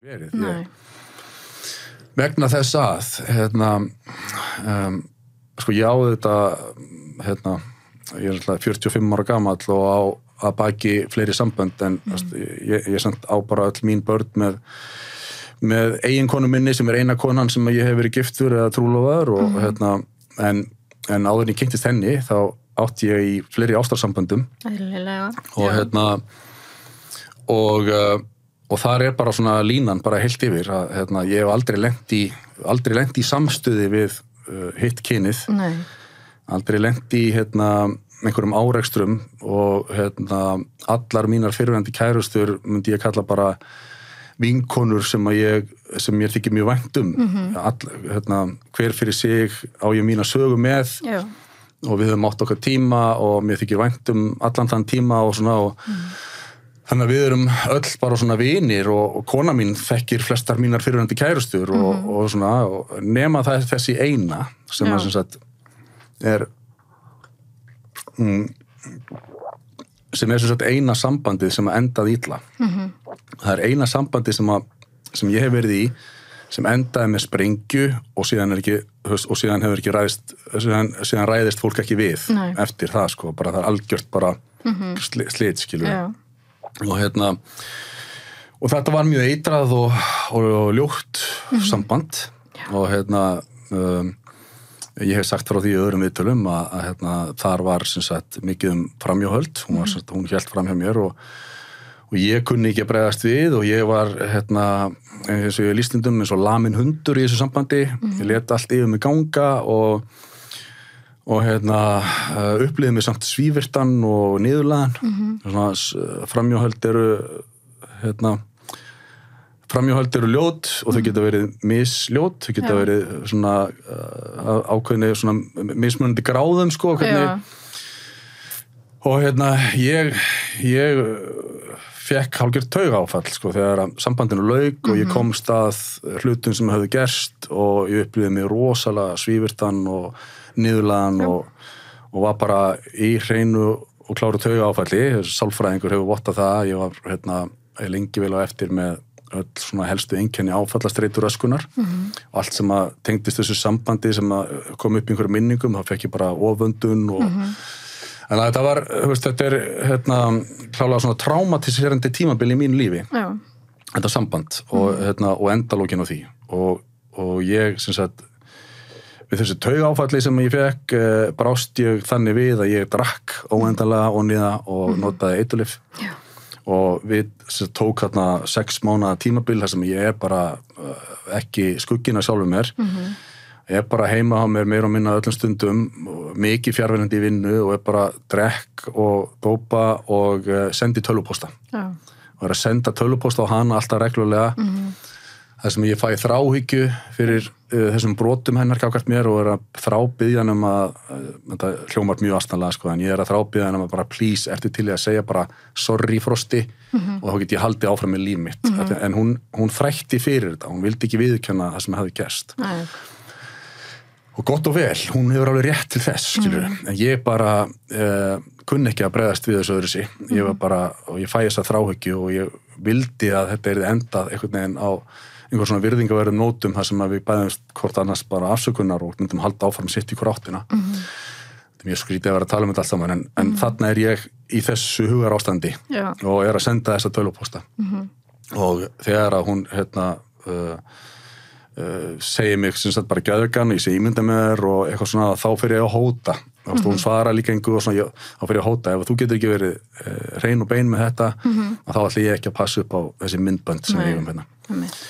verið. Vegna þess að hérna um, sko ég á þetta hérna, ég er alltaf 45 ára gamall og á að baki fleiri sambönd en mm. ég, ég samt á bara öll mín börn með, með eiginkonu minni sem er eina konan sem ég hef verið giftur eða trúlofaður og mm. hérna en, en áður en ég kynntist henni þá átt ég í fleiri ástarsamböndum. Og hérna og uh, og þar er bara svona línan bara heilt yfir að hérna, ég hef aldrei lengt í aldrei lengt í samstöði við uh, hitt kynið Nei. aldrei lengt í hérna, einhverjum áreikstrum og hérna, allar mínar fyrirvendi kærustur myndi ég kalla bara vinkonur sem ég sem ég þykir mjög vænt um mm -hmm. All, hérna, hver fyrir sig á ég mína sögu með Já. og við höfum átt okkar tíma og mér þykir vænt um allan þann tíma og svona og mm. Þannig að við erum öll bara svona vinir og, og kona mín þekkir flestar mínar fyrirhandi kærustur og, mm -hmm. og svona og nema það þessi eina sem Já. að sem sagt er mm, sem er sem sagt eina sambandið sem að endað ítla. Mm -hmm. Það er eina sambandið sem, að, sem ég hef verið í sem endaði með sprengju og síðan, ekki, og síðan hefur ekki ræðist síðan, síðan ræðist fólk ekki við Nei. eftir það sko, bara það er algjört bara Mhm. sli, slit skilur Já. Og hérna og þetta var mjög eitrað og, og, og ljótt samband. Og hérna um, ég hef sagt frá því öðrum viðtölum að, að hérna, þar var sagt mikið um framhjóhöld hún, var, sem sagt, hún held framhjá mér og, og ég kunni ekki að bregðast við og ég var hérna eins og ég lístundum eins og lamin hundur í þessu sambandi. Ég let allt yfir mig ganga og og hérna upplýðið mig samt svívirtan og niðurlaðan mm -hmm. svona framjóhöld eru hérna framjóhöld eru ljót og þau geta verið misljót, þau geta Já. verið svona uh, ákveðni svona mismunandi gráðum sko hvernig, Já. og hérna ég ég fekk hálfgjörð tauga áfall sko þegar sambandinu lauk og ég komst að hlutum sem höfðu gerst og ég upplýði mig rosalega svívirtan og niðurlaðan og, og var bara í hreinu og kláru tauga áfalli sálfræðingur hefur vottað það ég var hérna lengi vel á eftir með öll svona helstu einkenni áfallastreitur öskunar og allt sem að tengdist þessu sambandi sem að kom upp í einhverju minningum þá fekk ég bara oföndun og En að þetta var, veist, þetta er hérna, klálega svona traumatiserandi tímabil í mínu lífi, Já. þetta samband og, hérna, og endalókin á því. Og, og ég, sem sagt við þessu taugáfalli sem ég fekk eh, brást ég þannig við að ég drakk óendalega og niða og notaði eitulif Já. og við sagt, tók hérna sex mánuða tímabil þar sem ég er bara uh, ekki skuggina sjálfur mér. Ég er bara heima á mér meira og minna öllum stundum mikið fjárverðandi í vinnu og er bara drekk og dópa og uh, sendi tölvupósta Já. og er að senda tölvupósta á hana alltaf reglulega þar sem ég fæ þráhyggju fyrir uh, þessum brotum hennar kákart mér og er að þrábyðja hann um að uh, þetta hljómar mjög astanlega sko en ég er að þrábyðja hann um að bara please ertu til í að segja bara sorry frosti? Og þá get ég haldið áfram með líf mitt. Mm en hún, hún þrætti fyrir þetta, hún vildi ekki viðurkenna það sem hefði gerst. Nei. og gott og vel, hún hefur alveg rétt til þess skilur, en ég bara uh, kunni ekki að bregðast við þessu öðru sí ég var bara, og ég fæ þess að þráhyggju og ég vildi að þetta er endað einhvern veginn á einhver svona virðingaverðum nótum þar sem við bæðumst hvort annars bara afsökunar og myndum halda áfram sitt í hver áttina þetta er mjög skrítið að vera að tala um þetta allt saman en, en þarna er ég í þessu hugar ástandi Já. og er að senda þessa tölupósta og þegar að hún hérna uh, uh, segir mig sem sagt bara gæðugan, ég sé ímynda með þér og eitthvað svona, þá fyrir ég að hóta. Veist, hún svara líka einhver og svona, ég, þá fyrir ég að hóta. Ef þú getur ekki verið uh, reyn og bein með þetta og þá ætlum ég ekki að passa upp á þessi myndbönd sem Nei. við eigum hérna. Einmitt.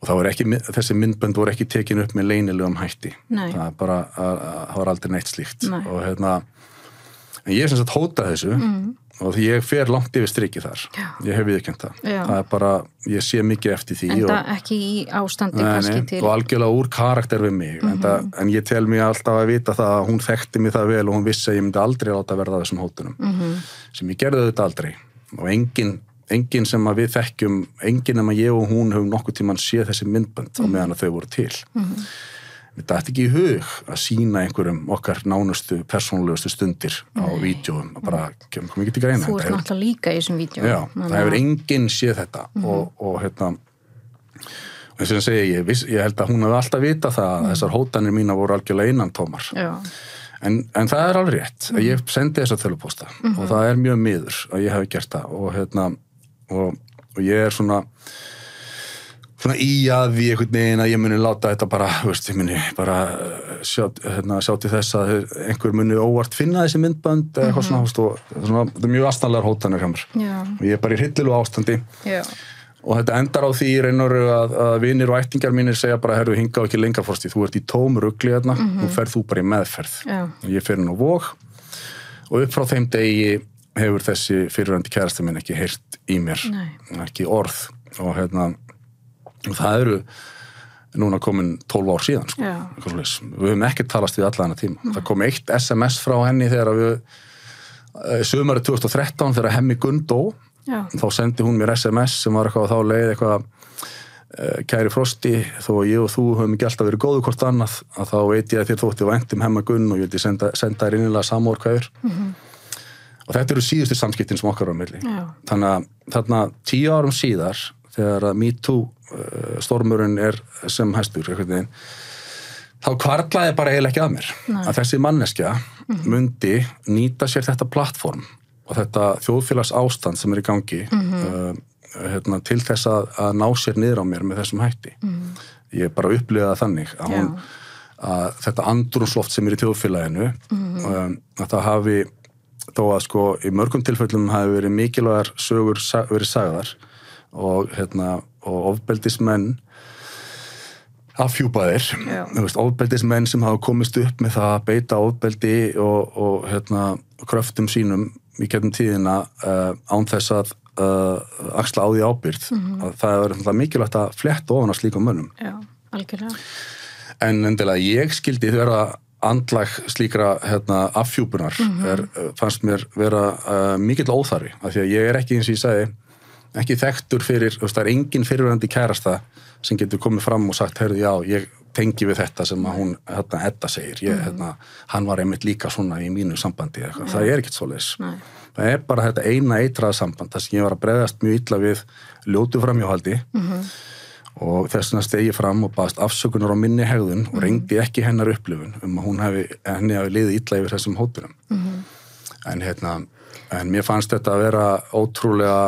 Og þá er ekki, þessi myndbönd voru ekki tekin upp með leynilegum hætti Nei. það bara, að, að, það var aldrei neitt slíkt Nei. og hérna en ég er sem sagt hóta þessu og því ég fer langt yfir strikið þar Já. ég hef viðkjönd það Já. það er bara, ég sé mikið eftir því En og, það ekki í ástandi Nei, kannski til og algjörlega úr karakter við mig en, það, en ég tel mér alltaf að vita það að hún þekkti mig það vel og hún vissi að ég myndi aldrei láta verða þessum hótunum -hmm. sem ég gerði þetta aldrei og engin, engin sem að við þekkjum engin nema ég og hún höfum nokkuð tíman séð þessi myndbönd á meðan að þau voru til. -hmm. Mér dætti ekki í hug að sína einhverjum okkar nánustu, persónulegustu stundir á vídjóum og bara, kom kom ekki til greina Þú Þetta ert náttúrulega líka í þessum vídeo Já, það hefur enginn séð þetta og, og hérna og þess að segja ég, viss, ég held að hún hefði alltaf vita það að þessar hótanir mína voru algjörlega innan tómar Já. en, en það er alveg rétt að ég sendi þessa tölupósta og það er mjög miður að ég hef gert það og hérna og, og ég er svona svona í að því einhvern veginn að ég muni láta þetta bara, veist, ég muni bara uh, sjá, hérna, sjá til þess að einhver muni óvart finna þessi myndbönd eða eitthvað svona, þú veist, og svona, þetta er mjög astanlegar hótanir hjá mér Já. og ég er bara í hryllilu ástandi Já. og þetta endar á því raun að, að vinir og ættingar mínir segja bara, herru, hinga ekki lengra fórsti, þú ert í tómu rugli hérna, nú ferð þú bara í meðferð Já. og ég fer á vóg og upp frá þeim degi hefur þessi fyrirvændi kærasta minn ekki heyrt í mér. Nei. ekki orð. Og hérna það eru núna komin 12 ár síðan sko, við höfum ekki talast við alla hana tíma. Það kom eitt SMS frá henni þegar við eh, sömari 2013 þegar hemmi Gunn dó. Já. þá sendi hún mér SMS sem var eitthvað á þá leið eitthvað eh, kæri Frosti, þó ég og þú höfum ekki alltaf verið góðu hvort annað að þá veit ég að þér þótti vænt um hemma Gunn og ég vildi senda, senda þér innilega samúr hverjur og þetta eru síðustu samskiptin sem okkar á milli. Já. þannig að þarna tíu árum síðar þegar að MeToo uh, stormurinn er sem hæstur veginn þá kvarlaði bara eiginlega ekki að mér Nei. að þessi manneskja myndi nýta sér þetta plattform og þetta þjóðfélags ástand sem er í gangi uh, hérna, til þess að, að ná sér niður á mér með þessum hætti. Ég bara upplifaði þannig að, hún, að þetta andrúnsloft sem er í þjóðfélaginu um, að það hafi þó að sko í mörgum tilfellum hafi verið mikilvægar sögur verið sagðar og, hérna, og ofbeldismenn afhjúpaðir ofbeldismenn sem hafa komist upp með það að beita ofbeldi og, og hérna, kröftum sínum í getnum tíðina uh, án þess að uh, axla á því ábyrð að það er mikilvægt að fletta ofan á slíkum mönnum Já. Algjörlega. en endilega ég skildi vera andlag slíkra hérna, afhjúpunar er, fannst mér vera uh, mikill óþarfi af því að ég er ekki eins og ég sagði ekki þekktur fyrir, það er engin fyrirvændi kærasta sem getur komið fram og sagt, heyrðu, já, ég tengi við þetta sem að hún, hérna, Edda segir. Ég, hérna, hann var einmitt líka svona í mínu sambandi, eitthvað. það er ekkert svoleiðis. Nei. það er bara þetta eina eitraða samband þar sem ég var að bregðast mjög illa við ljótu framhjóhaldi og þess vegna stegi fram og baðast afsökunar á minni hegðun og reyndi ekki hennar upplifun um að hún hefði, henni hefði liðið illa yfir þessum hótunum. En hérna en mér fannst þetta að vera ótrúlega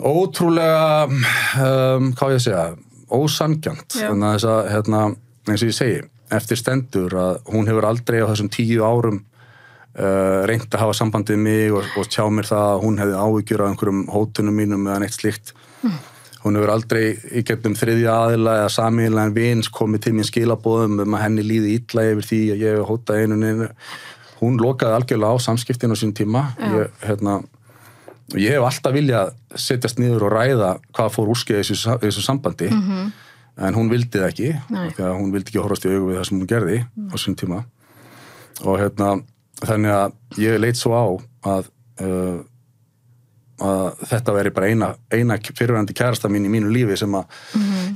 ótrúlega um, hvað á ég segja ósangjant þannig að þess að hérna, eins og ég segi eftir stendur að hún hefur aldrei á þessum tíu árum uh, reynd að hafa sambandið mig og, og tjá mér það að hún hefði áhyggjur af einhverjum hótunum mínum eða neitt slíkt hún hefur aldrei í gegnum þriðja aðila eða samíðilegan vins komið til mín skilabóðum um að henni líði illa yfir því að ég hef hótað einu neinu hún lokaði algjörlega á samskiptinu á sín tíma. Ég, hérna, og ég hef alltaf viljað setjast niður og ræða hvað fór úrskeið í þessu, þessu sambandi en hún vildi það ekki hún vildi ekki horfast í augu við það sem hún gerði á sín tíma. Og hérna þannig að ég leit svo á að uh, að þetta veri bara eina, eina fyrirvændi kærasta mín í mínu lífi sem að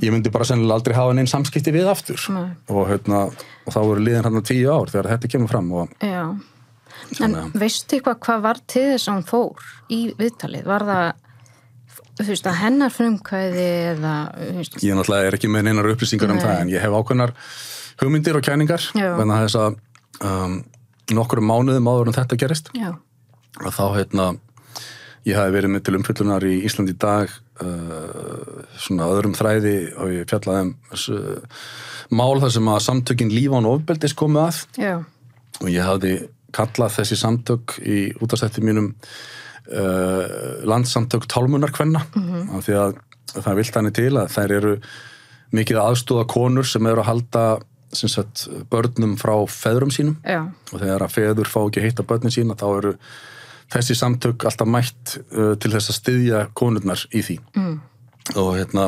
ég myndi bara sennilega aldrei hafa neinn samskipti við aftur Nei. og, hérna, og þá voru liðin hann tíu ár þegar þetta kemur fram og. En Þannig að- veistu eitthvað hvað var til þess að hún fór í viðtalið? Var það, þú veist, að hennar frumkvæði eða, ég náttúrulega er ekki með neinar upplýsingar um Nei. það en ég hef ákveðnar hugmyndir og kæningar Já. en þess að um, nokkur mánuðum áður en þetta gerist já, að þá hérna ég hafi verið með til umfyllunar í Ísland í dag uh, svona öðrum þræði og ég fjallaði um þessu mál þar sem að samtökin lífán og ofbeldis komið að. Já, og ég hafði kallað þessi samtök í útastætti mínum uh, landsamtök tálmunarkvenna. Mm af því að það vilt hann til að þær eru mikið aðstóða konur sem eru að halda sagt, börnum frá feðrum sínum. Já, og þegar að feður fá ekki að hitta börnin sína þá eru þessi samtök alltaf mætt uh, til þess að styðja konurnar í því mm. og hérna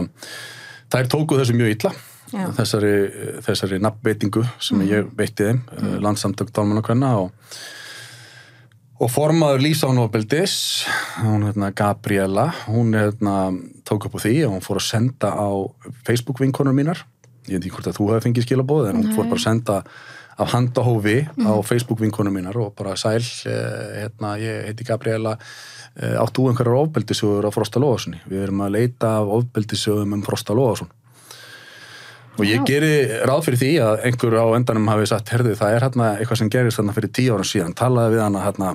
þær tóku þessu mjög illa Já. þessari, þessari nafnveitingu sem ég veitti þeim, mm. landsamtök Dálmanakvenna og, og formaður Lísa Nóbeldis hún hérna Gabriela hún hérna tók upp á því og hún fór að senda á Facebook vinkonur mínar ég veit ekki hvort að þú hefði fengið skilabóð en hún fór bara að senda af handahófi á Facebook vinkonum mínar og bara sæl, eh, hérna, ég heiti Gabriela eh, átt þú einhverjar ofbeldisögur á Frosta Lóðarssoni við erum að leita af ofbeldisögum um Frosta Lóðarsson og ég geri ráð fyrir því að einhver á endanum hafi sagt, herðu, það er hérna eitthvað sem gerist þarna fyrir tíu árum síðan, talaði við hana hérna,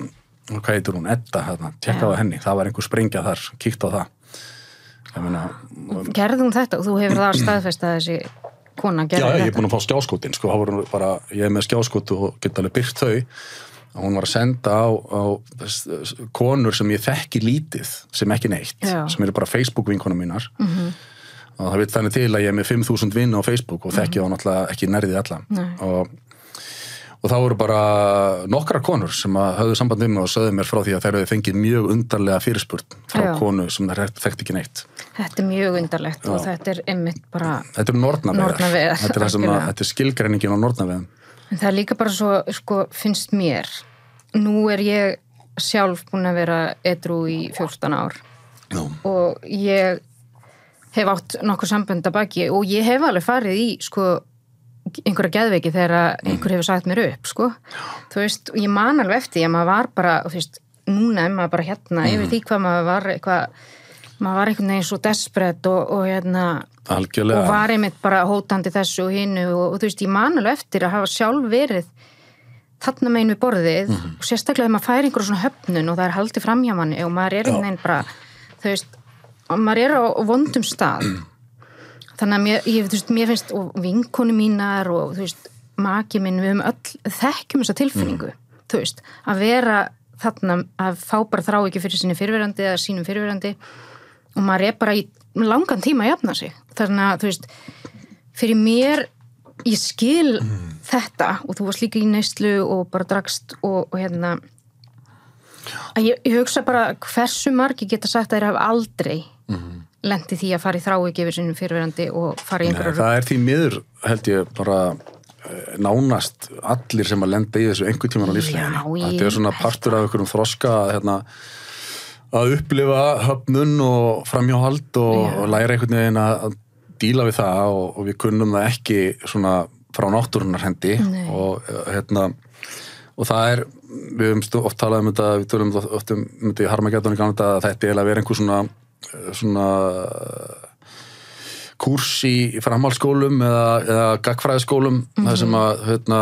hvað heitir hún, Edda, hérna, tjekkaði á henni, það var einhver sprengja þar, kíkt á það. Gerði hún þetta? Og þú hefur það staðfest að þessi kona já, gerði ég er þetta. búin að fá skjáskotin, sko, bara, ég er með skjáskot og get alveg byrt þau. Hún var að senda á, á konur sem ég þekki lítið sem ekki neitt, Já. sem eru bara Facebook vinkonum mínar og það veit þannig til að ég er með 5.000 vinn á Facebook og þekki þá náttúrulega ekki nærðið alla Nei. og, og það voru bara nokkra konur sem að höfðu samband við mig og sögðu mér frá því að þær hefðu fengið mjög undarlega fyrirspurn frá Já. konu sem þær þekkt ekki neitt. Þetta er mjög undarlegt og þetta er einmitt bara Þetta eru nornavegar, Nornaveiðar, þetta er, er skilgreiningin á nornaveðum En það er líka bara svo, sko, finnst mér, nú er ég sjálf búin að vera edru í 14 ár. Nú, og ég hef átt nokkuð sambönd að baki og ég hef alveg farið í, sko, einhverja geðveiki þegar einhver hefur sagt mér upp, sko. Þú veist, ég man alveg eftir, ég maður var bara, þú veist, núna maður bara hérna, yfir því hvað maður var eitthvað, maður var einhvern veginn svo desperate og, og hérna, algjörlega. og var einmitt bara hótandi þessu og hinnu og, og þú veist, ég man alveg eftir að hafa sjálf verið þarna megin við borðið og sérstaklega þegar maður fær einhverjum svona höfnun og það er haldið framhjá manni og maður er einhvern veginn bara, þú veist maður er á vondum stað þannig að mér, ég, veist, mér finnst og vinkonu mínar og veist maki minn, við höfum öll þekkjum þessa tilfinningu, þú veist að vera þarna, að fá bara þrá ekki fyrir sinni fyrirverandi eða sínum fyrirverandi og maður er bara í langan tíma að jafna sig. Þannig að þú veist fyrir mér, ég skil þetta og þú varst líka í neyslu og bara drakst og, og hérna að ég, ég hugsa bara hversu margi geta sagt að þeir hafa aldrei mm. Lendi því að fara í þrá ekki yfir sinni fyrirverandi og fara í Nei, einhverju það er því miður held ég bara eh, nánast allir sem að lenda í þessu einhver tíman á lífsleginu. Þetta er svona partur af einhverjum þroska hérna, að upplifa höfnun og framhjáhald og, og læra einhvern veginn að díla við það og, og við kunnum það ekki svona frá náttúrunar hendi Nei. og eh, hérna og það er, við höfum oft talað um þetta, við tölum oft um um þetta í Harmageddon í gamla þetta að þetta er að vera einhver svona svona kúrs í framhaldsskólum eða, eða gagfræðiskólum þar sem að hérna,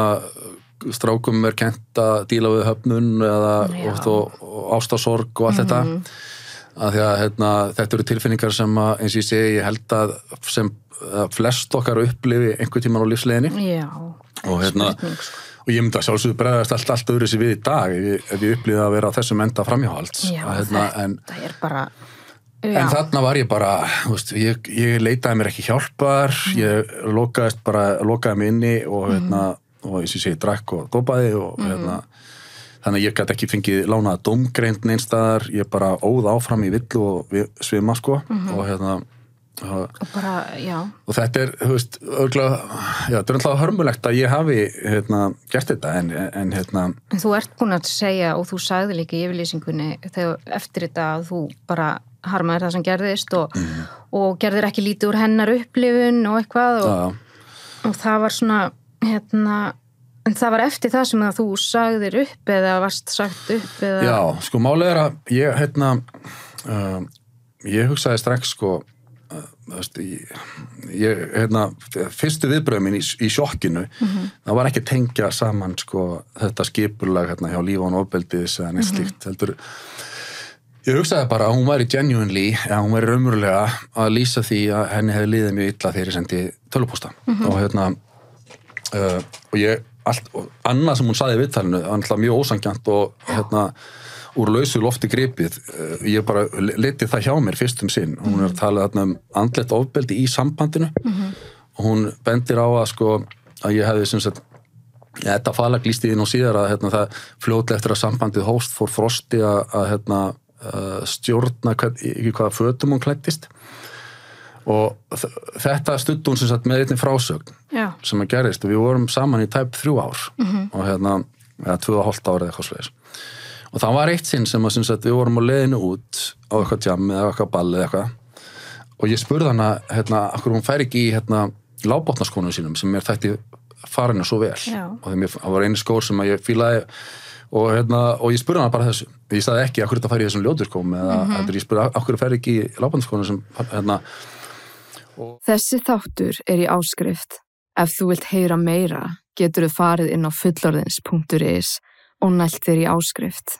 strákum er kent að díla við höfnun eða og, ástasorg og allt þetta. Að því að hérna, þetta eru tilfinningar sem að eins og ég segi, ég held að sem að flest okkar upplifi einhver tíman á lífsleginni og hérna sko. og ég myndi að sjálfsögðu bregðast allt, allt öðru sér við í dag ef ég, ég upplýði að vera á þessum enda framhjáhalds. Já, að, hérna, en, þetta er bara en já, þarna var ég bara veist, ég, ég leitaði mér ekki hjálpar ég lokaðist bara lokaði mig inni og hérna og eins og ég segi, drakk og dopaði og hérna þannig að ég gæti ekki fengið lánaða domgreind neinstæðar, ég bara óð áfram í villu og svima sko og hérna og, og bara, og þetta er, þú veist, örgulega já, þetta er alltaf hörmulegt að ég hafi hérna, gert þetta en, en hérna En þú ert búin að segja og þú sagði líka í yfirlýsingunni þegar eftir þetta að þú bara harmaðir það sem gerðist og, Mhm. og gerðir ekki lítið úr hennar upplifun og eitthvað og, já, og það var svona hérna, en það var eftir það sem þú sagðir upp eða varst sagt upp eða já, sko málið er að ég, hérna um, ég hugsaði strax sko uh, veist, ég, ég, hérna fyrstu viðbröðum minn í, í sjokkinu það var ekki tengja saman sko þetta skipulag hérna hjá lífán ofbeldis eða neitt slíkt heldur Ég hugsaði bara að hún væri genuinely, að hún væri raunverulega að lýsa því að henni hefði liðið mjög illa þegar ég sendi tölupósta og hérna uh, og ég, allt, og annað sem hún saði í viðtalinu, það var alltaf mjög ósangjant og hérna úr lausu lofti gripið, uh, ég bara letið það hjá mér fyrst um sinn. Hún er að tala þarna um andlegt ofbeldi í sambandinu. Og hún bendir á að sko að ég hefði sem sagt Ja, þetta falag líst í því nú síðar að hérna, það fljótlega eftir að sambandið hóst fór frosti að, að hérna, stjórna í hvaða fötum hún klættist og þetta stutt hún sem sagt með einnig frásögn Já. sem að gerist og við vorum saman í tæp þrjú ár og hérna, eða tvö og hálft ár eða eitthvað slegis og það var eitt sinn sem að sem sagt, við vorum á leiðinu út á eitthvað jam eða eitthvað ball eða eitthvað. Og ég spurði hana hérna, akkur hún fær ekki í hérna, lábotnaskónum sínum sem mér þætti henni svo vel. Já. og það var einu skór sem að ég fílaði og, hérna, og ég spurði hana bara þessu ég sagði ekki akkur þetta fær í þessum ljóturskóm eða mm -hmm. ég spurði akkur fer ekki í lábandskónu sem hérna, Þessi þáttur er í áskrift. Ef þú vilt heyra meira, getur þú farið inn á fullorðins.is og nælt þér í áskrift.